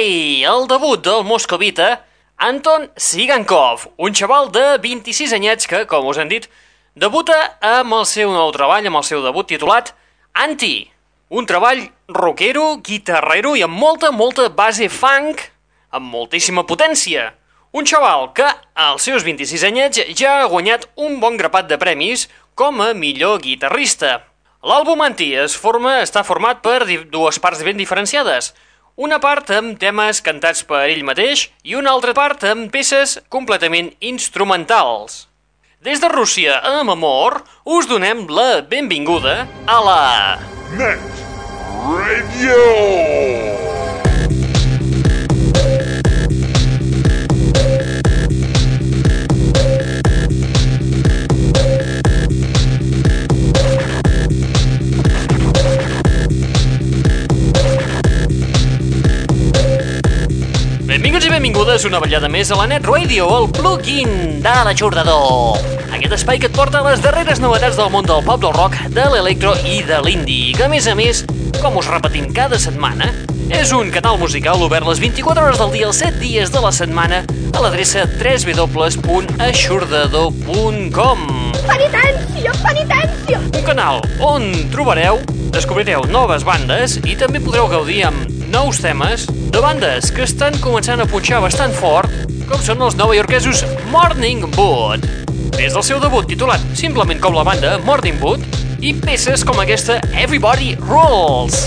Sky, el debut del moscovita Anton Sigankov, un xaval de 26 anyets que, com us hem dit, debuta amb el seu nou treball, amb el seu debut titulat Anti, un treball rockero, guitarrero i amb molta, molta base funk, amb moltíssima potència. Un xaval que, als seus 26 anyets, ja ha guanyat un bon grapat de premis com a millor guitarrista. L'àlbum Anti es forma, està format per dues parts ben diferenciades. Una part amb temes cantats per ell mateix i una altra part amb peces completament instrumentals. Des de Rússia, amb amor, us donem la benvinguda a la... Net Radio! Benvingudes una ballada més a la Net Radio, el plugin de l'aixordador. Aquest espai que et porta les darreres novetats del món del pop, del rock, de l'electro i de l'indie, que a més a més, com us repetim cada setmana, és un canal musical obert les 24 hores del dia, els 7 dies de la setmana, a l'adreça www.aixordador.com Penitència, penitència! Un canal on trobareu, descobrireu noves bandes i també podreu gaudir amb nous temes de bandes que estan començant a punxar bastant fort, com són els novaiorquesos Morning Wood. Des del seu debut titulat simplement com la banda Morning Wood i peces com aquesta Everybody Rolls.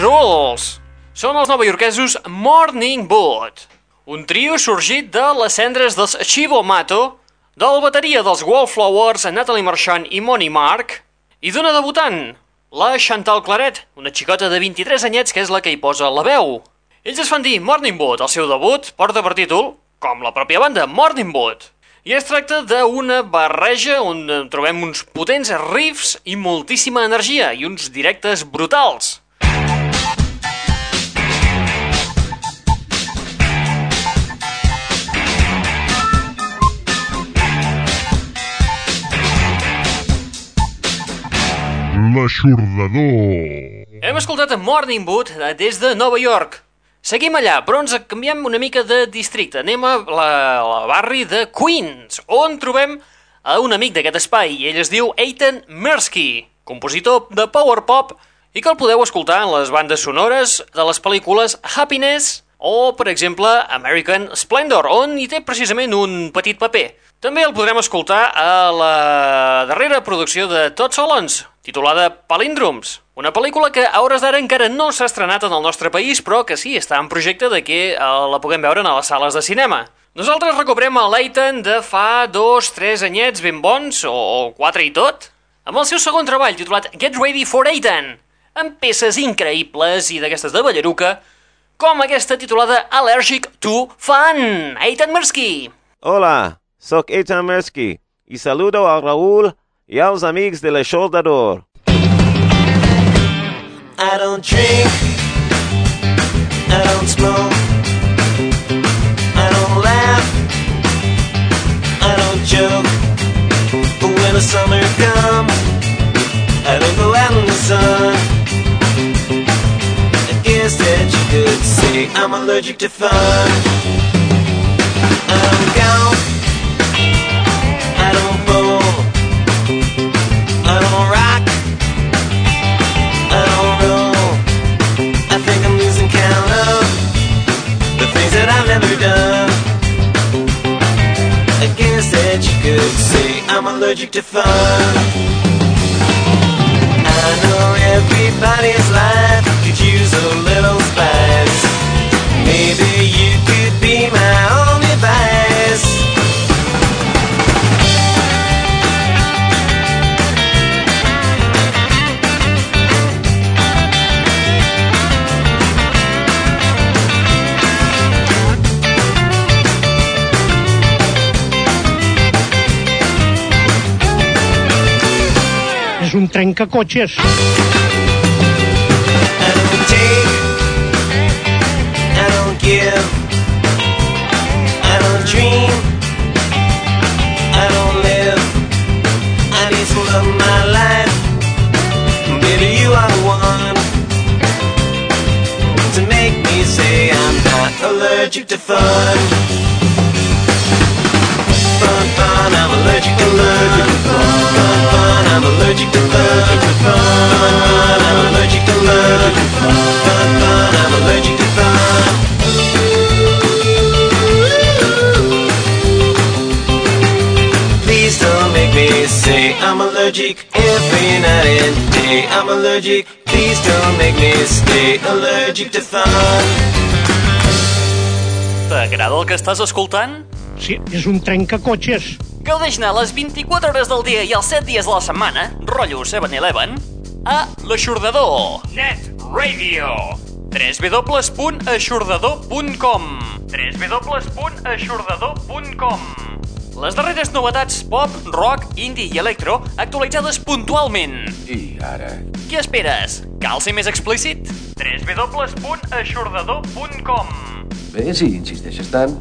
Rules! Són els novaiorquesos Morning Boot, un trio sorgit de les cendres dels Chivo Mato, de la bateria dels Wallflowers, Natalie Marchand i Moni Mark, i d'una debutant, la Chantal Claret, una xicota de 23 anyets que és la que hi posa la veu. Ells es fan dir Morning Boot, el seu debut porta per títol, com la pròpia banda, Morning Boot. I es tracta d'una barreja on trobem uns potents riffs i moltíssima energia i uns directes brutals. L'aixordador. Hem escoltat a Morning Boot eh, des de Nova York. Seguim allà, però ens canviem una mica de districte. Anem a la, la barri de Queens, on trobem a un amic d'aquest espai, ell es diu Eitan Mirsky, compositor de power pop, i que el podeu escoltar en les bandes sonores de les pel·lícules Happiness o, per exemple, American Splendor, on hi té precisament un petit paper. També el podrem escoltar a la darrera producció de Todd Solons, titulada Palíndroms, una pel·lícula que a hores d'ara encara no s'ha estrenat en el nostre país, però que sí, està en projecte de que eh, la puguem veure a les sales de cinema. Nosaltres recuperem el Leighton de fa dos, tres anyets ben bons, o, o quatre i tot, amb el seu segon treball titulat Get Ready for Eitan, amb peces increïbles i d'aquestes de ballaruca, com aquesta titulada Allergic to Fun, Eitan Mirsky. Hola, sóc Eitan Mersky i saludo al Raúl i als amics de l'Aixordador. I don't drink, I don't smoke, I don't laugh, I don't joke. But when the summer comes, I don't go out in the sun. I guess that you could say I'm allergic to fun. Allergic to fun. I know everybody's life could use a little spice. Maybe I don't take, I don't give, I don't dream, I don't live. I need to love my life, baby. You are the one to make me say I'm not allergic to fun. Fun, fun, I'm allergic to love. Allergic every night and day. I'm allergic. Please don't make me stay allergic to fun. T'agrada el que estàs escoltant? Sí, és un trencacotxes. Gaudeix-ne les 24 hores del dia i els 7 dies de la setmana, rotllo 7-Eleven, a l'Aixordador. Net Radio. www.aixordador.com www.aixordador.com Les darreres novetats pop, rock, indie i electro actualitzades puntualment. I ara... Què esperes? Cal ser més explícit? www.aixordador.com Bé, si insisteixes tant...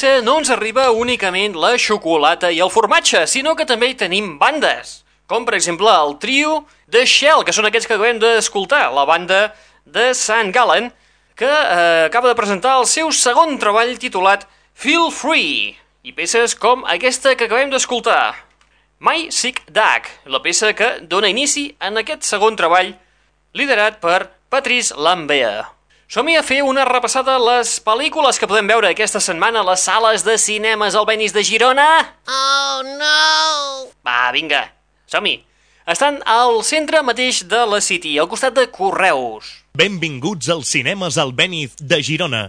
Suïssa no ens arriba únicament la xocolata i el formatge, sinó que també hi tenim bandes, com per exemple el trio de Shell, que són aquests que acabem d'escoltar, la banda de Sant Gallen, que eh, acaba de presentar el seu segon treball titulat Feel Free, i peces com aquesta que acabem d'escoltar, My Sick Duck, la peça que dona inici en aquest segon treball, liderat per Patrice Lambert. Som-hi a fer una repassada a les pel·lícules que podem veure aquesta setmana a les sales de cinemes al Benis de Girona. Oh no! Va, vinga, som-hi. Estan al centre mateix de la City, al costat de Correus. Benvinguts als cinemes Albéniz de Girona.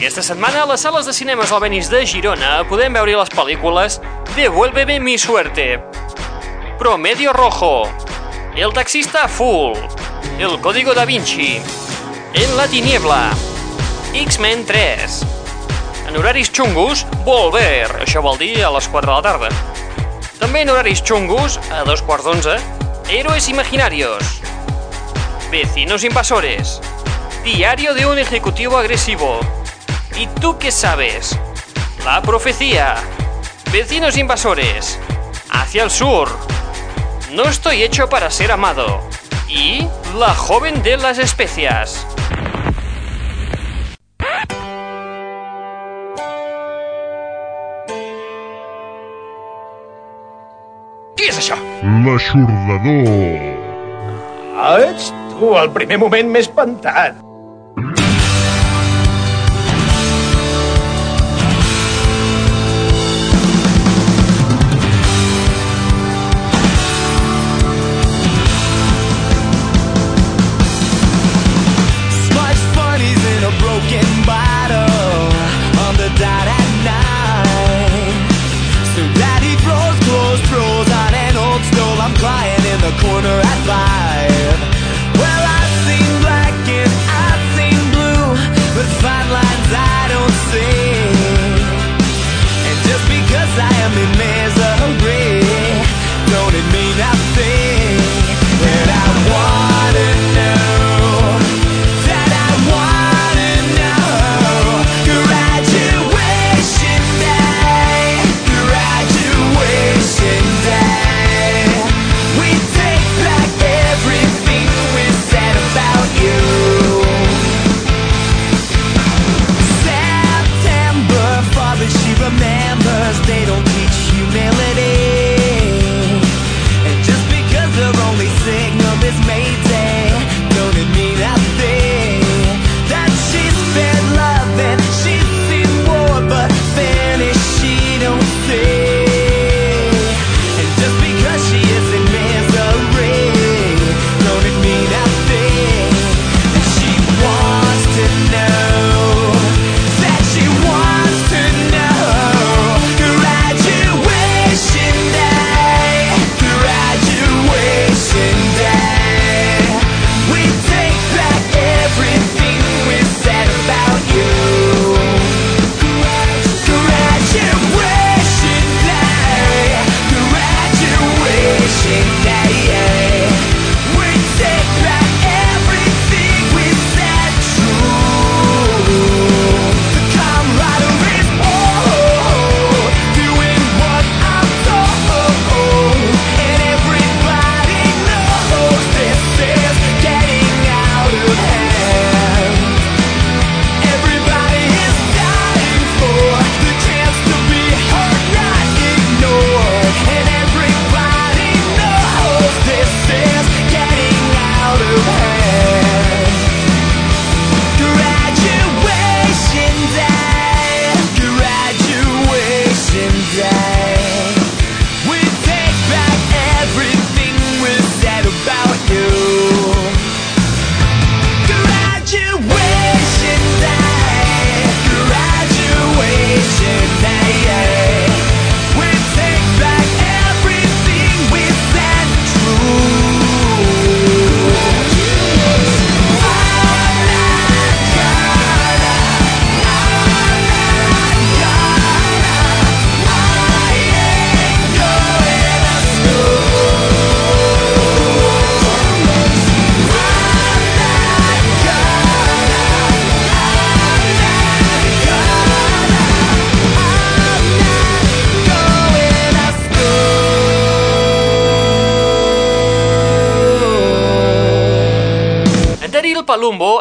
Aquesta setmana a les sales de cinemes al Benis de Girona podem veure les pel·lícules Devuélveme mi suerte, Promedio Rojo, El taxista full, El código da Vinci, En la tiniebla, X-Men 3, en horaris xungos, Volver, això vol dir a les 4 de la tarda. També en horaris xungos, a dos quarts d'onze, Héroes Imaginarios, Vecinos Invasores, Diario de un Ejecutivo Agresivo, ¿Y tú qué sabes? La profecía, Vecinos Invasores, Hacia el Sur, No estoy hecho para ser amado, y La joven de las especias. Qui és això? L'aixordador. Ah, ets tu, al primer moment m'he espantat.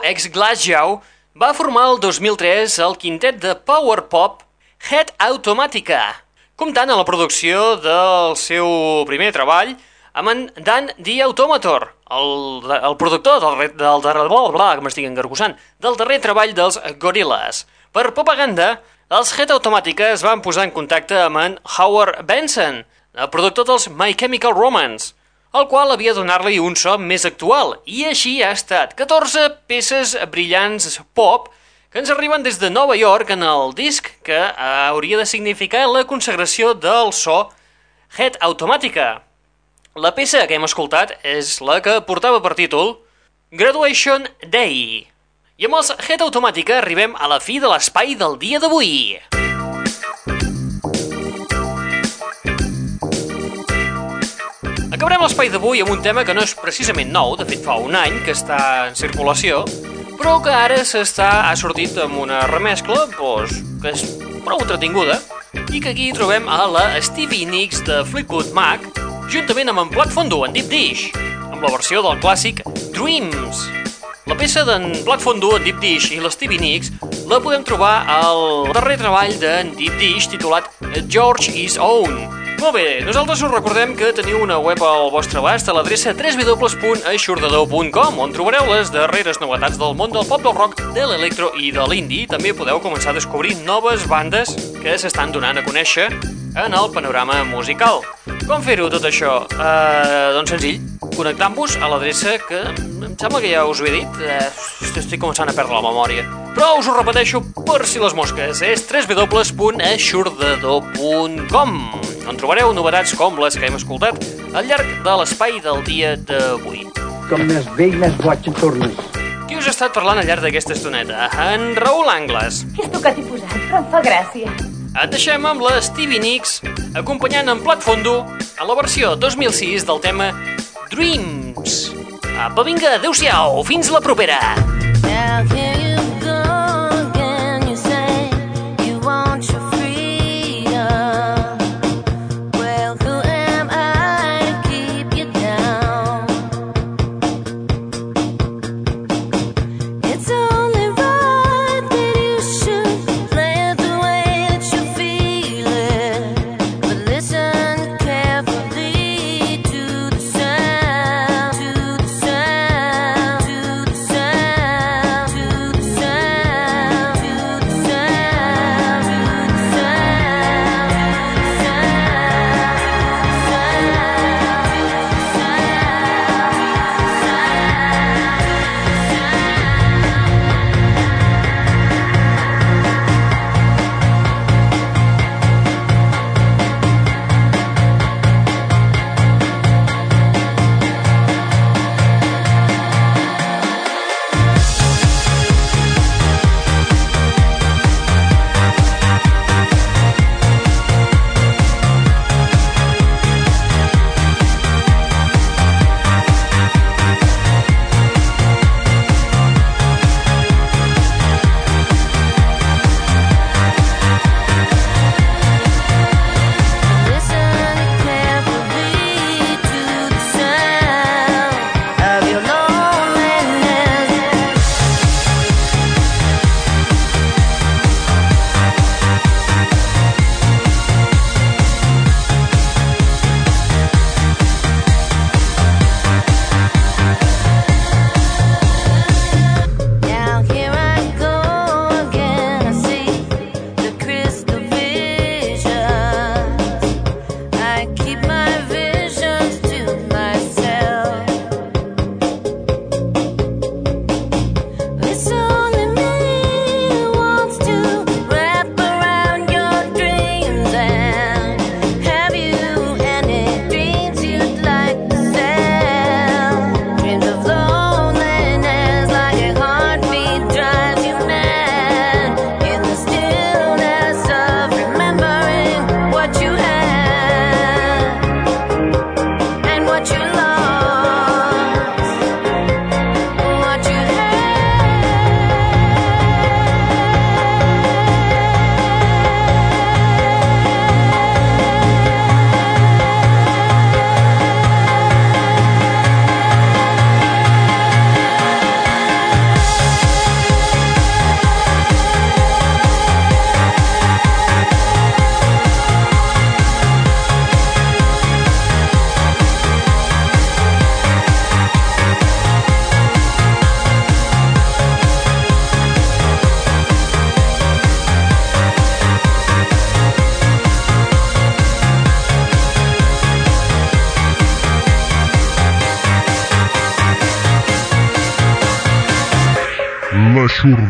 Palumbo, ex Glasgow, va formar el 2003 el quintet de power pop Head Automatica, comptant amb la producció del seu primer treball amb en Dan The Automator, el, el productor del, del darrer, bla, bla, que m'estic engargussant, del darrer treball dels Gorillaz. Per propaganda, els Head Automatica es van posar en contacte amb en Howard Benson, el productor dels My Chemical Romance, el qual havia de donar-li un so més actual, i així ha estat 14 peces brillants pop que ens arriben des de Nova York en el disc que hauria de significar la consagració del so Head Automatica. La peça que hem escoltat és la que portava per títol Graduation Day. I amb els Head Automatica arribem a la fi de l'espai del dia d'avui. Acabarem l'espai d'avui amb un tema que no és precisament nou, de fet fa un any que està en circulació, però que ara s'està ha sortit amb una remescla doncs, que és prou entretinguda i que aquí trobem a la Stevie Nicks de Fleetwood Mac juntament amb en Plat Fondo, en Deep Dish, amb la versió del clàssic Dreams. La peça d'en Plat Fondo, en Deep Dish i l'Stevie Nicks la podem trobar al darrer treball d'en Deep Dish titulat George is Own. Molt bé, nosaltres us recordem que teniu una web al vostre abast a l'adreça www.aixordador.com on trobareu les darreres novetats del món del pop, del rock, de l'electro i de l'indie. També podeu començar a descobrir noves bandes que s'estan donant a conèixer en el panorama musical. Com fer-ho tot això? Uh, doncs senzill, connectant-vos a l'adreça que em sembla que ja us ho he dit, uh, estic començant a perdre la memòria. Però us ho repeteixo per si les mosques, és www.aixordador.com on trobareu novetats com les que hem escoltat al llarg de l'espai del dia d'avui. Com més vell, més boig et tornes. Qui us ha estat parlant al llarg d'aquesta estoneta? En Raül Angles. Què és tu que t'hi posat? Però em fa gràcia. Et deixem amb la Stevie Nicks acompanyant en Plat Fondo a la versió 2006 del tema Dreams. Apa, vinga, adeu-siau, fins la propera. Now here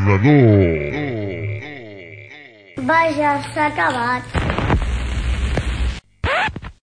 L'aixordador. Vaja, s'ha acabat.